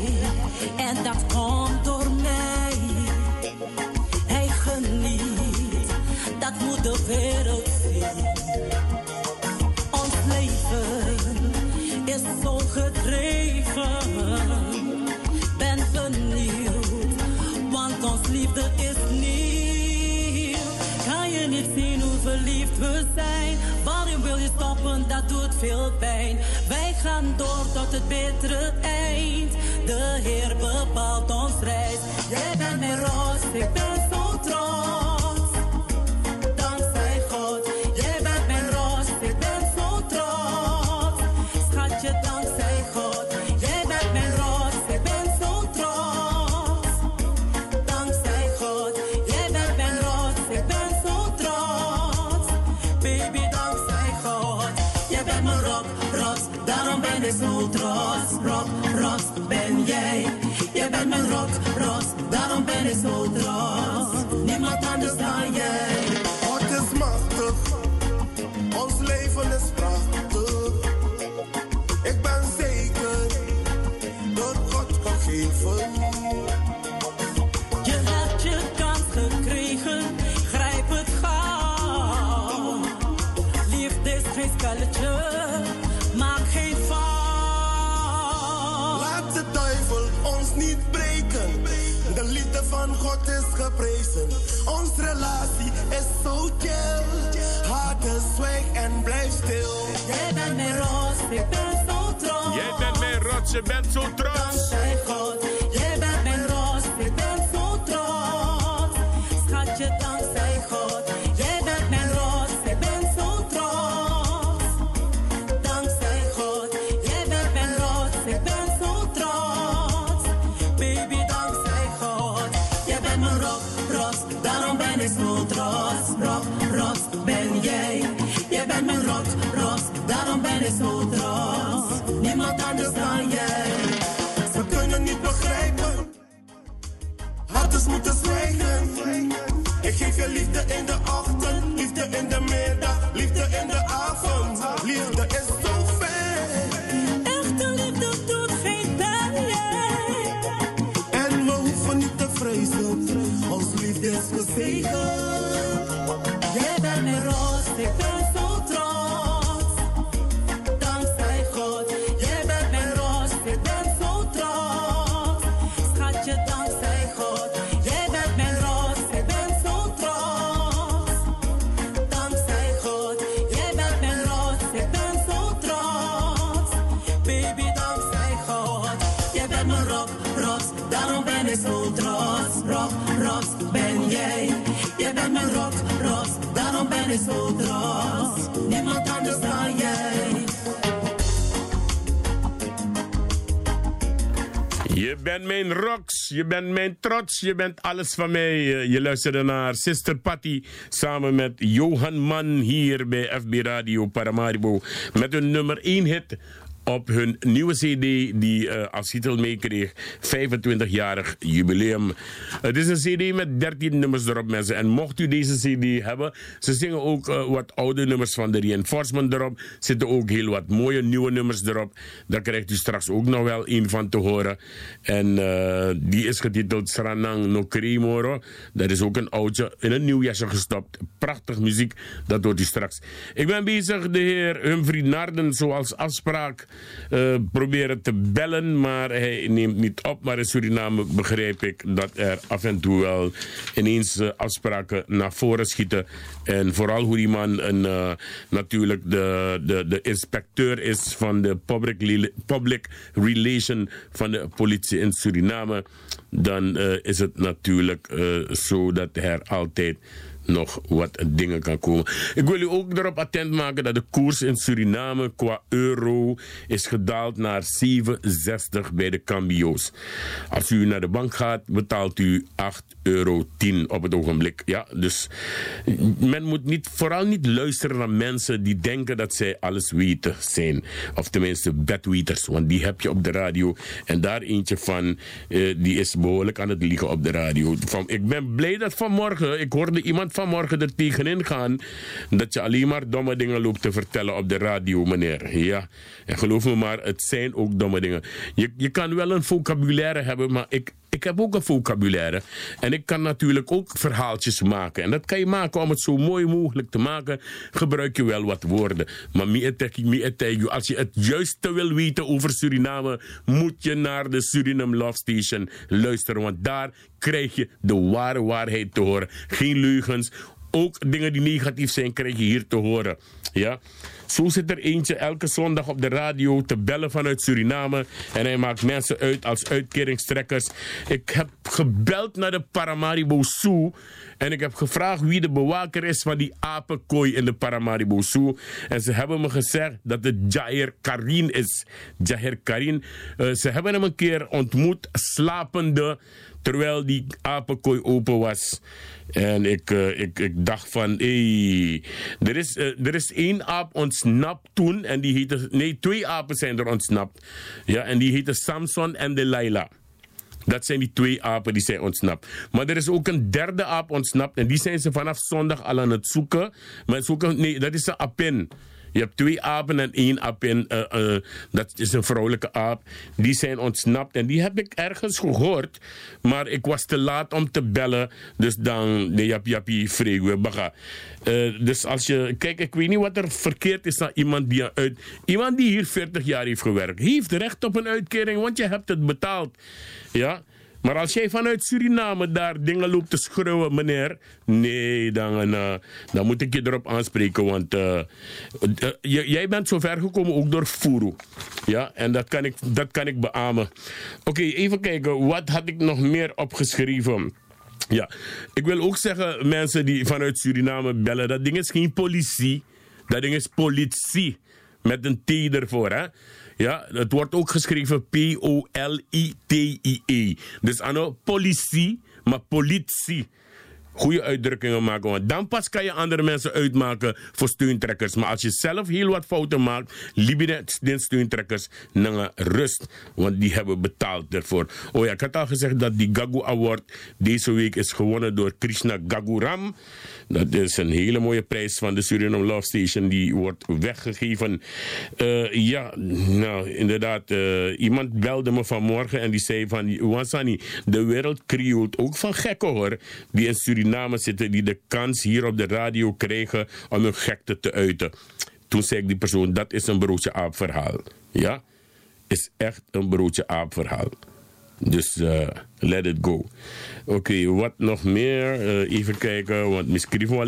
en dat komt door mij. Hij geniet, dat moet de wereld zien. Ons leven is zo gedreven. Ben benieuwd, want ons liefde is zien hoe verliefd we zijn? Waarom wil je stoppen? Dat doet veel pijn. Wij gaan door tot het betere eind. De Heer bepaalt ons reis. Jij bent mijn roos, ik ben zo trots. Ben zo trots. Rock, rots, ben jij. Jij bent mijn rock, rots, daarom ben ik zo trots. Niemand anders dan jij. God is machtig, ons leven is God is geprezen. Onze relatie is zo chill. Harte zwijg en blijf stil. Jij bent mijn roos, ik ben zo trots. Jij bent mijn trots, je bent zo trots. Dankzij Ze kunnen niet begrijpen. Harters moeten zwijgen. Ik geef je liefde in de ochtend, liefde in de Mijn rock, roos, daarom ben ik zo trots. Niemand anders dan jij. Je bent mijn rocks, je bent mijn trots, je bent alles van mij. Eh, Je luisterde naar Sister Patty samen met Johan Mann hier bij FB Radio Paramaribo. Met hun nummer 1 hit op hun nieuwe CD die eh, als titel meekreeg 25-jarig jubileum. Het is een CD met 13 nummers erop, mensen. En mocht u deze CD hebben, ze zingen ook eh, wat oude nummers van de Reinforcement erop. Zitten ook heel wat mooie nieuwe nummers erop. Daar krijgt u straks ook nog wel een van te horen. En eh, die is getiteld Sranang no Kremoro. Dat is ook een oudje in een nieuw jasje gestopt. Prachtig muziek, dat hoort u straks. Ik ben bezig de heer Humphrey Narden, zoals afspraak, eh, proberen te bellen. Maar hij neemt niet op. Maar in Suriname begrijp ik dat er af en toe wel ineens eh, afspraken naar voren schieten. En vooral hoe die man een, eh, natuurlijk de, de, de inspecteur is van de public, public relation van de politie in Suriname. Dan is het natuurlijk zo dat er altijd nog wat dingen kan komen. Ik wil u ook erop attent maken dat de koers in Suriname qua euro is gedaald naar 7,60 bij de cambio's. Als u naar de bank gaat, betaalt u 8,10 euro op het ogenblik. Ja, dus men moet niet, vooral niet luisteren naar mensen die denken dat zij alles weten zijn. Of tenminste bedweters, want die heb je op de radio. En daar eentje van, eh, die is behoorlijk aan het liegen op de radio. Van, ik ben blij dat vanmorgen, ik hoorde iemand vanmorgen er tegenin gaan, dat je alleen maar domme dingen loopt te vertellen op de radio, meneer. Ja, en geloof me maar, het zijn ook domme dingen. Je, je kan wel een vocabulaire hebben, maar ik, ik heb ook een vocabulaire. En ik kan natuurlijk ook verhaaltjes maken. En dat kan je maken om het zo mooi mogelijk te maken. Gebruik je wel wat woorden. Maar als je het juiste wil weten over Suriname, moet je naar de Suriname Love Station luisteren. Want daar krijg je de ware waarheid te horen. Geen leugens. Ook dingen die negatief zijn, krijg je hier te horen. Ja? Zo zit er eentje elke zondag op de radio te bellen vanuit Suriname. En hij maakt mensen uit als uitkeringstrekkers. Ik heb gebeld naar de Paramaribo Zoo. En ik heb gevraagd wie de bewaker is van die apenkooi in de Paramaribo Zoo. En ze hebben me gezegd dat het Jair Karin is. Jair Karin. Eh, ze hebben hem een keer ontmoet, slapende terwijl die apenkooi open was. En ik, eh, ik, ik dacht van, hé, er, is, eh, er is één aap ontsnapt toen. En die heette, nee, twee apen zijn er ontsnapt. Ja, en die heten Samson en Delilah. Dat zijn die twee apen die zijn ontsnapt. Maar er is ook een derde aap ontsnapt. En die zijn ze vanaf zondag al aan het zoeken. Maar zoeken, nee, dat is een apin. Je hebt twee apen en één apin. eh, eh, dat is een vrouwelijke aap. Die zijn ontsnapt. En die heb ik ergens gehoord. Maar ik was te laat om te bellen. Dus dan, de jap jappie vreugde baga. Eh, dus als je, kijk, ik weet niet wat er verkeerd is aan iemand die uit, iemand die hier 40 jaar heeft gewerkt, heeft recht op een uitkering, want je hebt het betaald. Ja, Maar als jij vanuit Suriname daar dingen loopt te schreeuwen, meneer. Nee, dan, eh, dan moet ik je erop aanspreken. Want eh, eh, jij bent zo ver gekomen ook door Furu. Ja, en dat kan ik, dat kan ik beamen. Oké, even kijken. Wat had ik nog meer opgeschreven? Ja, ik wil ook zeggen, mensen die vanuit Suriname bellen, dat ding is geen politie. Dat ding is politie. Met een T ervoor, hè. Ja, het wordt ook geschreven P-O-L-I-T-I-E. Dus ano, politie, maar politie. Goede uitdrukkingen maken, want dan pas kan je andere mensen uitmaken voor steuntrekkers. Maar als je zelf heel wat fouten maakt, je de steuntrekkers naar rust. Want die hebben betaald ervoor. Oh ja, ik had al gezegd dat die Gagu Award deze week is gewonnen door Krishna Gaguram. Dat is een hele mooie prijs van de Suriname Love Station. Die wordt weggegeven. Eh, ja, nou inderdaad. eh, iemand belde me vanmorgen en die zei van... Wansani, de wereld krioelt ook van gekken hoor. Die in Suriname zitten. Die de kans hier op de radio krijgen om hun gekte te uiten. Toen zei ik die persoon, dat is een broodje aap verhaal. Ja, is echt een broodje aap verhaal. Dus eh, let it go. Oké, wat nog meer? Eh, even kijken, want misschien wel.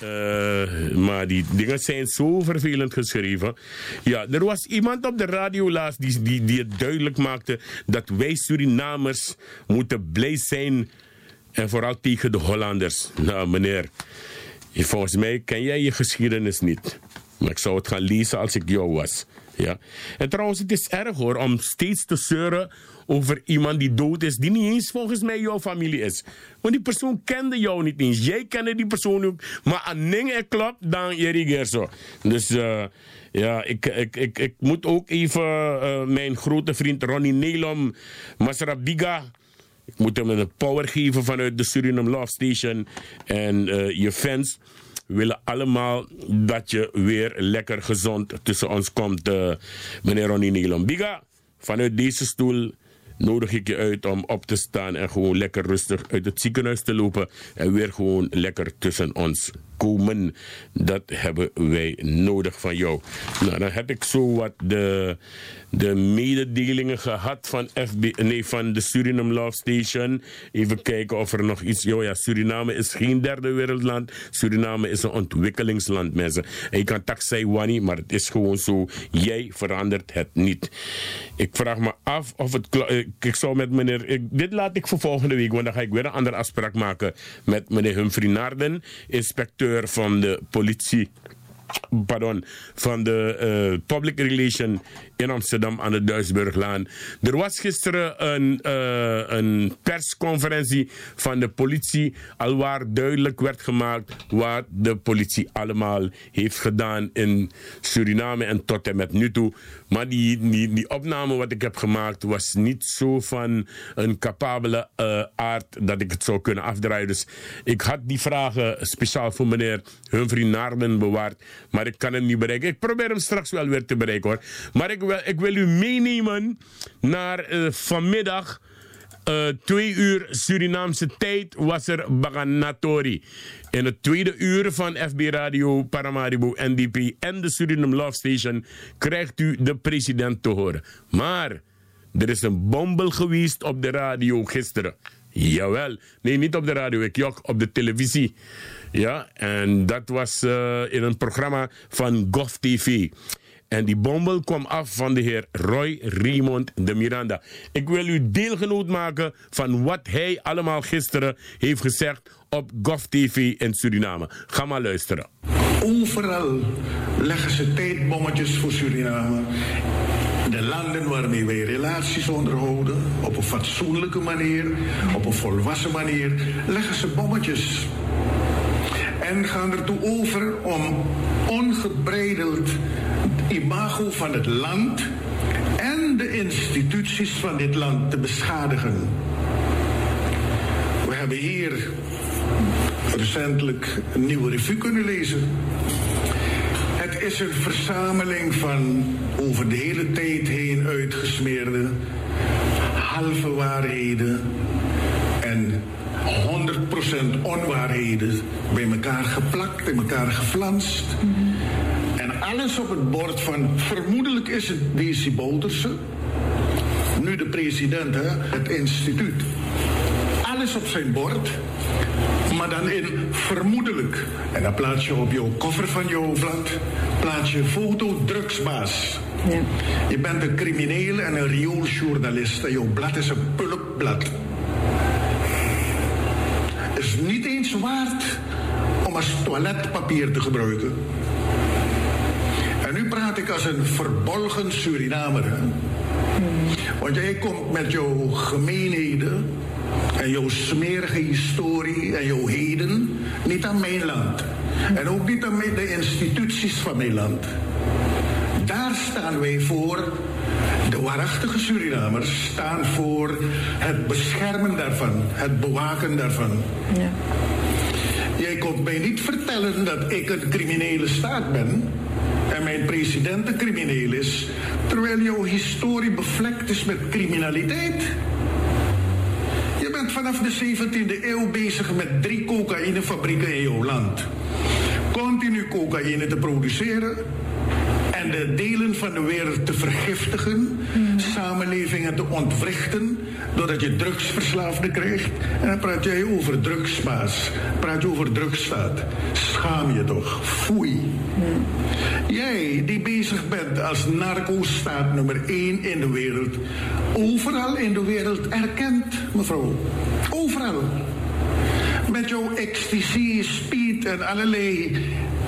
Eh, maar die dingen zijn zo vervelend geschreven. Ja, er was iemand op de radio laatst die, die, die het duidelijk maakte dat wij Surinamers moeten blij zijn. En vooral tegen de Hollanders. Nou, meneer, volgens mij ken jij je geschiedenis niet. Maar ik zou het gaan lezen als ik jou was. Ja. En trouwens, het is erg hoor om steeds te zeuren over iemand die dood is, die niet eens volgens mij jouw familie is. Want die persoon kende jou niet eens. Jij kende die persoon ook. Maar aan dingen klopt, dan Jerry zo. Dus eh, ja, ik, ik, ik, ik moet ook even eh, mijn grote vriend Ronnie Nelom, Masrabiga. Ik moet hem een power geven vanuit de Suriname Love Station. En eh, je fans willen allemaal dat je weer lekker gezond tussen ons komt, eh, meneer Ronnie Nelom. Biga, vanuit deze stoel nodig ik je uit om op te staan en gewoon lekker rustig uit het ziekenhuis te lopen en weer gewoon lekker tussen ons Dat hebben wij nodig van jou. Nou, dan heb ik zo wat de, de mededelingen gehad van, FB, nee, van de Suriname Love Station. Even kijken of er nog iets... Oh ja, Suriname is geen derde wereldland. Suriname is een ontwikkelingsland, mensen. En je kan tak zeggen, Wani, maar het is gewoon zo. Jij verandert het niet. Ik vraag me af of het... Ik, zou met meneer... Dit laat ik voor volgende week, want dan ga ik weer een andere afspraak maken met meneer Humphrey Naarden, inspecteur van de politie pardon, van de eh, public relation in Amsterdam aan de Duisburglaan. Er was gisteren een, eh, een persconferentie van de politie, alwaar duidelijk werd gemaakt wat de politie allemaal heeft gedaan in Suriname en tot en met nu toe. Maar die, die, die opname wat ik heb gemaakt was niet zo van een capabele eh, aard dat ik het zou kunnen afdraaien. Dus ik had die vragen speciaal voor meneer Humphrey Naarden bewaard. Maar ik kan hem niet bereiken. Ik probeer hem straks wel weer te bereiken hoor. Maar ik wil, ik wil u meenemen naar eh, vanmiddag. Eh, twee uur Surinaamse tijd was er Baganatori. In het tweede uur van FB Radio, Paramaribo, NDP en de Suriname Love Station krijgt u de president te horen. Maar er is een bombel geweest op de radio gisteren. Jawel. Nee, niet op de radio, ik jok op de televisie. Ja, en dat was eh, in een programma van Gov TV. En die bombel kwam af van de heer Roy Raymond de Miranda. Ik wil u deelgenoot maken van wat hij allemaal gisteren heeft gezegd op Gov TV in Suriname. Ga maar luisteren. Overal leggen ze tijdbommetjes voor Suriname. De landen waarmee wij relaties onderhouden, op een fatsoenlijke manier, op een volwassen manier, leggen ze bommetjes. En gaan ertoe over om ongebreideld imago van het land en de instituties van dit land te beschadigen. We hebben hier recentelijk een nieuwe revue kunnen lezen. Het is een verzameling van over de hele tijd heen uitgesmeerde halve waarheden en 100% onwaarheden bij elkaar geplakt, bij elkaar geflanst. En alles op het bord van vermoedelijk is het Desi Bouterse. nu de president, hè, het instituut. Alles op zijn bord, maar dan in vermoedelijk. En dan plaats je op jouw koffer van jouw blad, plaats je foto drugsbaas. Ja. Je bent een crimineel en een riooljournalist en jouw blad is een pulpblad. Is niet eens waard om als toiletpapier te gebruiken. Ik als een verbolgen Surinamer. hè. Want jij komt met jouw gemeenheden en jouw smerige historie en jouw heden niet aan mijn land. En ook niet aan de instituties van mijn land. Daar staan wij voor. De waarachtige Surinamers staan voor het beschermen daarvan, het bewaken daarvan. Ja. Jij komt mij niet vertellen dat ik een criminele staat ben president een crimineel is, terwijl jouw historie bevlekt is met criminaliteit. Je bent vanaf de 17e eeuw bezig met drie cocaïnefabrieken in jouw land. Continu cocaïne te produceren en de delen van de wereld te vergiftigen, samenlevingen te ontwrichten, doordat je drugsverslaafden krijgt. En dan praat jij over drugsbaas, praat je over drugsstaat. Schaam je toch, foei. Jij die bezig bent als narco-staat nummer één in de wereld, overal in de wereld erkend, mevrouw. Overal. Met jouw ecstasy, speed en allerlei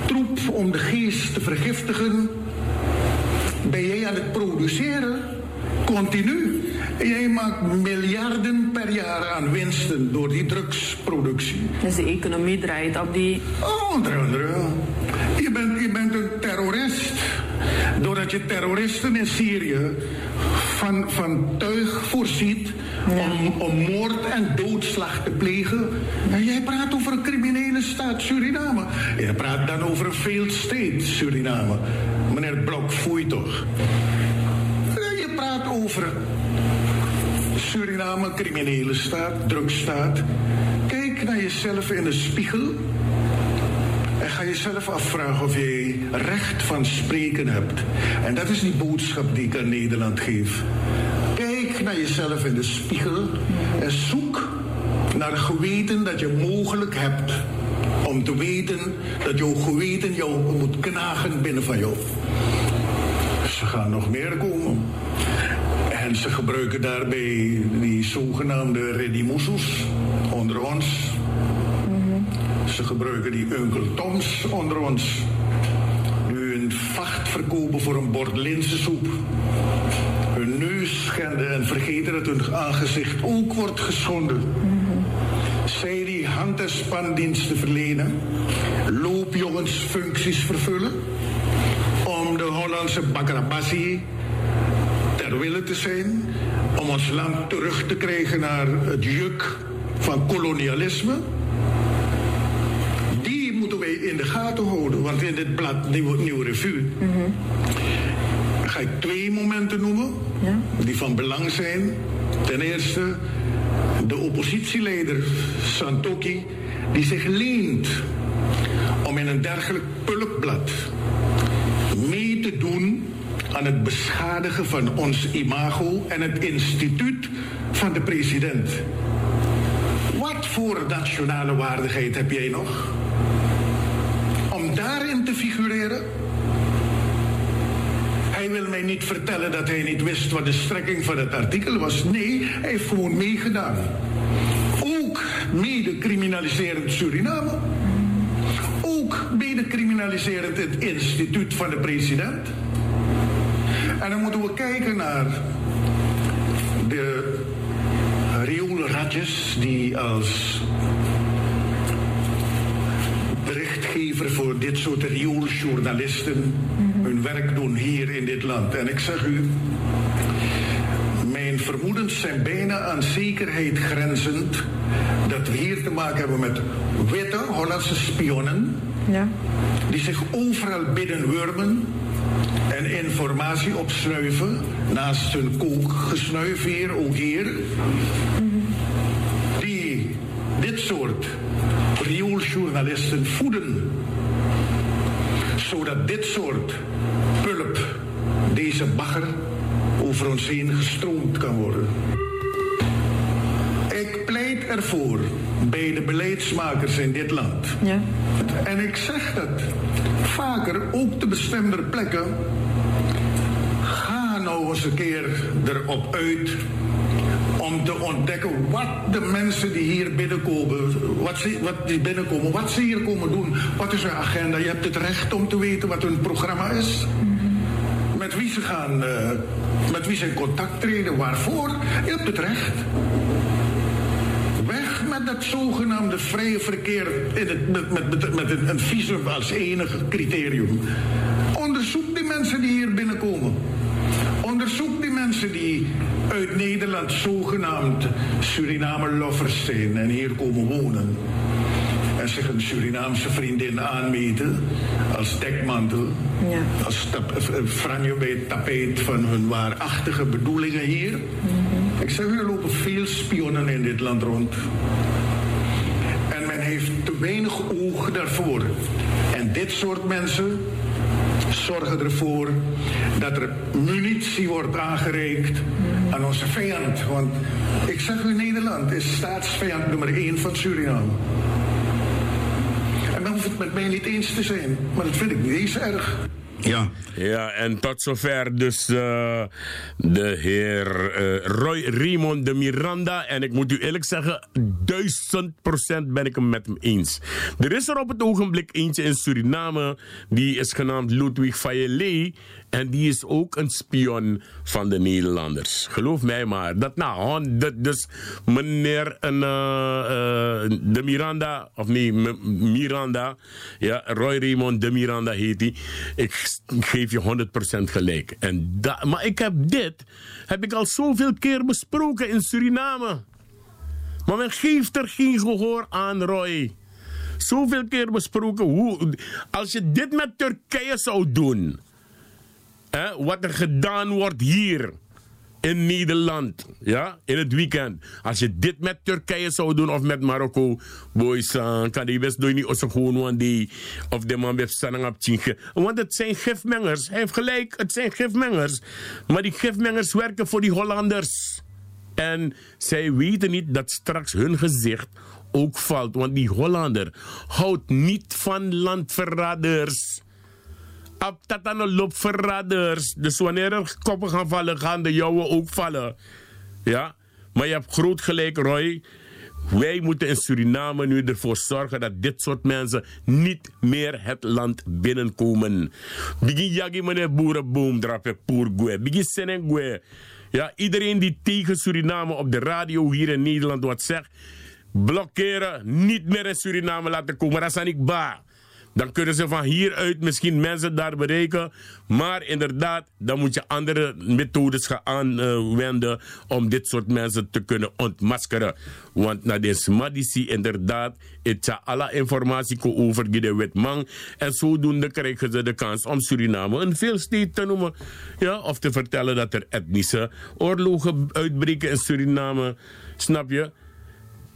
troep om de geest te vergiftigen, ben jij aan het produceren, continu. En jij maakt miljarden per jaar aan winsten door die drugsproductie. Dus de economie draait op die... Oh, onder andere. Je bent, je bent een terrorist. Doordat je terroristen in Syrië van, van tuig voorziet om, om moord en doodslag te plegen. En jij praat over een criminele staat Suriname. Je praat dan over een failed state Suriname. Meneer Blok, foei toch. Je praat over Suriname, criminele staat, drugsstaat. Kijk naar jezelf in de spiegel. En ga jezelf afvragen of jij recht van spreken hebt. En dat is die boodschap die ik aan Nederland geef. Kijk naar jezelf in de spiegel en zoek naar geweten dat je mogelijk hebt. Om te weten dat jouw geweten jou moet knagen binnen van jou. Ze gaan nog meer komen. En ze gebruiken daarbij die zogenaamde redimusus onder ons. Ze gebruiken die Uncle Toms onder ons. Nu een vacht verkopen voor een bord linzensoep. Neus schenden en vergeten dat hun aangezicht ook wordt geschonden. Zij die hand- en spandiensten verlenen, loopjongensfuncties vervullen, om de Hollandse bakrabassi ter wille te zijn, om ons land terug te krijgen naar het juk van kolonialisme. Die moeten wij in de gaten houden, want in dit blad Nieuwe, Nieuwe Revue ga ik twee momenten noemen die van belang zijn. Ten eerste de oppositieleider Santoki, die zich leent om in een dergelijk pulpblad mee te doen aan het beschadigen van ons imago en het instituut van de president. Wat voor nationale waardigheid heb jij nog? Om daarin te figureren? Mij niet vertellen dat hij niet wist wat de strekking van het artikel was. Nee, hij heeft gewoon meegedaan. Ook mede criminaliserend Suriname. Ook mede criminaliserend het instituut van de president. En dan moeten we kijken naar de rioolratjes die als berichtgever voor dit soort riooljournalisten werk doen hier in dit land. En ik zeg u, mijn vermoedens zijn bijna aan zekerheid grenzend dat we hier te maken hebben met witte Hollandse spionnen Ja. die zich overal binnenwurmen en informatie opsnuiven naast hun kookgesnuif hier, ook hier, die dit soort riooljournalisten voeden, zodat dit soort deze bagger, over ons heen gestroomd kan worden. Ik pleit ervoor bij de beleidsmakers in dit land. Ja. En ik zeg dat vaker, ook te bestemde plekken. Ga nou eens een keer erop uit om te ontdekken wat de mensen die hier binnenkomen, wat ze, wat die binnenkomen, wat ze hier komen doen. Wat is hun agenda? Je hebt het recht om te weten wat hun programma is. Wie ze gaan, eh, met wie ze in contact treden, waarvoor. Je hebt het recht. Weg met dat zogenaamde vrije verkeer in het, met, met, met, een, visum als enige criterium. Onderzoek die mensen die hier binnenkomen. Onderzoek die mensen die uit Nederland zogenaamd Surinamer-lovers zijn en hier komen wonen. Zich een Surinaamse vriendin aanmeten als dekmantel. Ja. Als tap, eh, franje bij het tapijt van hun waarachtige bedoelingen hier. Ik zeg, er lopen veel spionnen in dit land rond. En men heeft te weinig oog daarvoor. En dit soort mensen zorgen ervoor dat er munitie wordt aangereikt aan onze vijand. Want ik zeg u, Nederland is staatsvijand nummer één van Suriname. Het met mij niet eens te zijn, maar dat vind ik niet eens erg. Ja. Ja, en tot zover dus eh, de heer eh, Roy Raymond de Miranda. En ik moet u eerlijk zeggen, duizend procent ben ik hem met hem eens. Er is er op het ogenblik eentje in Suriname, die is genaamd Ludwig Fayele. En die is ook een spion van de Nederlanders. Geloof mij maar. Dat nou, dat, dus meneer een, eh, eh, de Miranda, of nee, Miranda, ja, Roy Raymond de Miranda heet hij. Ik geef je 100% gelijk. En da, maar ik heb dit, heb ik al zoveel keer besproken in Suriname. Maar men geeft er geen gehoor aan, Roy. Zoveel keer besproken. Hoe, als je dit met Turkije zou doen wat er gedaan wordt hier in Nederland, ja, in het weekend. Als je dit met Turkije zou doen of met Marokko, boys, kan die best doen niet als gewoon one day of de man heeft staan op tjinge. Want het zijn gifmengers. Hij heeft gelijk, het zijn gifmengers. Maar die gifmengers werken voor die Hollanders. En zij weten niet dat straks hun gezicht ook valt. Want die Hollander houdt niet van landverraders. Op dat aan de loop verraders. Dus wanneer er koppen gaan vallen, gaan de jouwe ook vallen. Ja? Maar je hebt groot gelijk, Roy. Wij moeten in Suriname nu ervoor zorgen dat dit soort mensen niet meer het land binnenkomen. Begin jagi meneer boerenboom drapen poergue. Begin senengwe. Ja, iedereen die tegen Suriname op de radio hier in Nederland wat zegt, blokkeren, niet meer in Suriname laten komen. Dat is niet ba. Dan kunnen ze van hieruit misschien mensen daar bereiken. Maar inderdaad, dan moet je andere methodes gaan aanwenden om dit soort mensen te kunnen ontmaskeren. Want na deze madisi inderdaad, het ja alle informatie over de wetman. En zodoende krijgen ze de kans om Suriname een veelsteed te noemen. Ja, of te vertellen dat er etnische oorlogen uitbreken in Suriname. Snap je?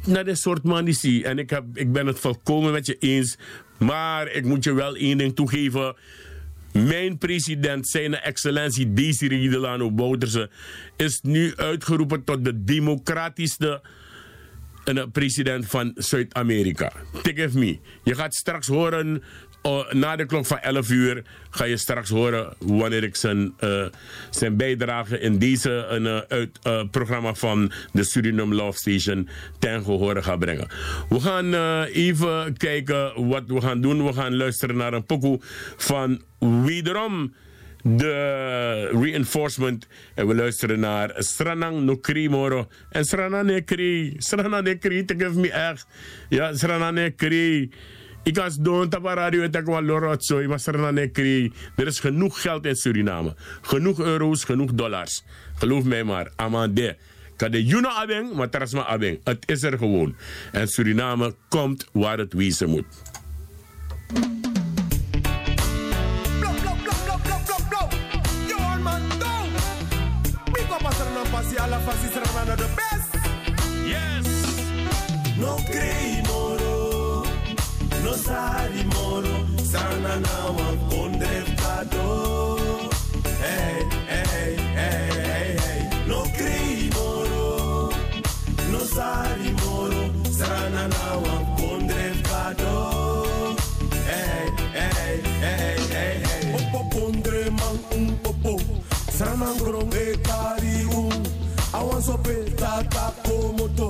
naar dit soort manici. En ik, heb, ik ben het volkomen met je eens. Maar ik moet je wel één ding toegeven. Mijn president, zijn excellentie Desiree Delano Bouterse, is nu uitgeroepen tot de democratischste eh, president van Zuid-Amerika. Take me. Je gaat straks horen, na de klok van 11 uur, ga je straks horen wanneer ik zijn, eh, zijn bijdrage in deze uh, uit, uh, programma van de Suriname Love Station ten gehore ga brengen. We gaan even kijken wat we gaan doen. We gaan luisteren naar een pokoe van wederom de reinforcement. En we luisteren naar Sranang Nukri Moro. En Sranang Nekri, Sranang Nekri, te geef me echt. Ja, Sranang Nekri. Ik als doen op radio en wel lorotzo, maar Sranang Nekri. Er is genoeg geld in Suriname. Genoeg euro's, genoeg dollars. Geloof mij maar, amande. Kan de Juno abeng, maar trasma abeng. Het is er gewoon. En Suriname komt waar het wezen moet. Kali Moro, sana na wakonde vado. pado. hey, hey, hey, hey, no crei Moro, no sari Moro, sana na wakonde vado. Hey, hey, hey, hey, hey, Opo pondre man un popo, sana ngorong e kari un. Awan sope tata komoto,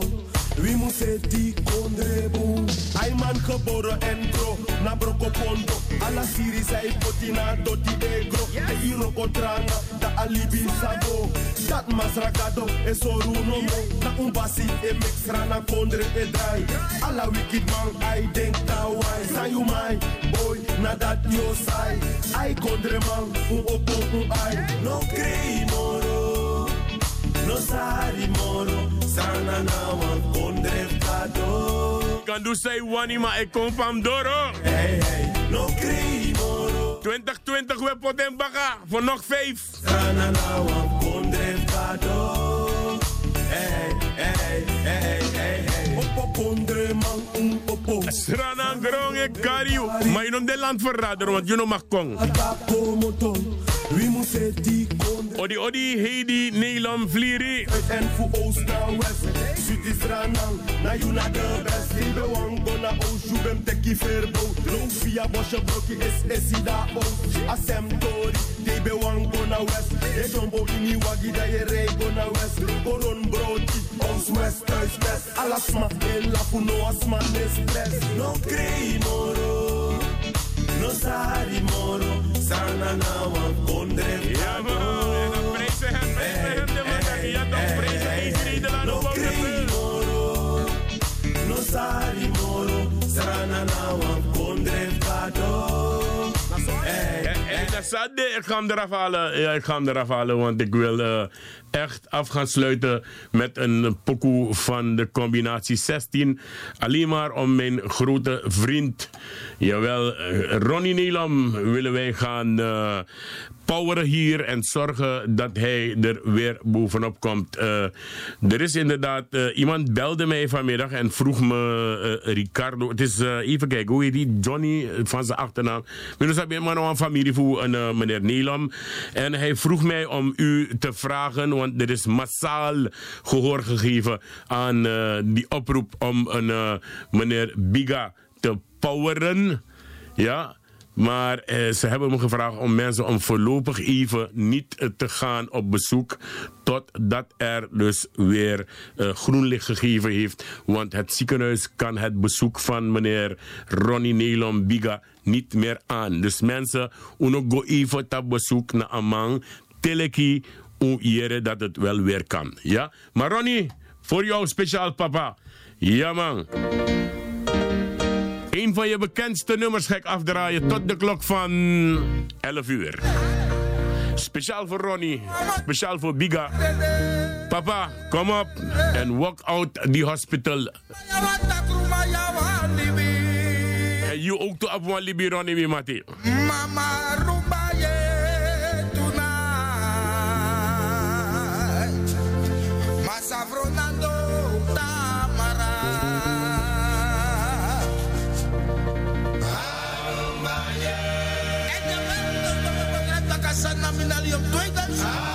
wimu se di kondre bung. Ai man geboren en gro na broko pondo. Alla siri sai potina doti egro. E iro kontrana da alibi sabo. Dat masrakado e soru no mo. Na un basi e mixra na kondre e drai. Alla wicked man ai denk tawai. Say you my boy na dat yo sai. Ai kondre man un opo un ai. No crei moro. No sari moro. Sana na wan kondre fado. Kan du say wani ma e kom pam doro. Hey hey. No crei moro. 2020 we poten baka voor nog vijf. Sana na wan kondre fado. Hey hey hey hey hey. Opo kondre man un opo. Srana grong e kariu. Maar je noemt de land verrader, want je nog mag kong. Odi odi heidi Nederland vlieri. En voor oost naar west. Zuid is ranang. Na you na de best. Die bewang gona oost. You bem teki verbo. Long via bosje brokje is esi da oost. Asem tori. Die gona west. Je jumbo ini wagi da je rei gona west. Koron broti. Ons west thuis best. Alasma. In la funo asma. No crei moro. No sari moro. Sana na kondre Ja En dat zat de, ik ga hem eraf halen. Ja, ik ga hem eraf halen, want ik wil eh, echt af gaan sluiten met een pokoe van de combinatie 16. Alleen maar om mijn grote vriend, jawel, Ronnie Neelam, willen wij gaan eh, poweren hier en zorgen dat hij er weer bovenop komt. Eh, er is inderdaad, eh, iemand belde mij vanmiddag en vroeg me, Ricardo, het is, even kijken, hoe heet die? Johnny van zijn achternaam. Minus heb je maar nog een familie voor meneer Neelam. En hij vroeg mij om u te vragen, want er is massaal gehoor gegeven aan eh, die oproep om een eh, meneer Biga te poweren. Ja, maar eh, ze hebben me gevraagd om mensen om voorlopig even niet te gaan op bezoek. Totdat er dus weer groen licht gegeven heeft. Want het ziekenhuis kan het bezoek van meneer Ronnie Nelon Biga niet meer aan. Dus mensen, uno go even op bezoek naar Amang. Teleki, jere dat het wel weer kan. Ja? Maar Ronnie, voor jou speciaal papa. Ja man. Een van je bekendste nummers ga ik afdraaien tot de klok van 11 uur. Speciaal voor Ronnie, speciaal voor Biga. Papa, kom op en walk out the hospital. En je ook een libi Ronnie, mati. Mama rumba finally op 20.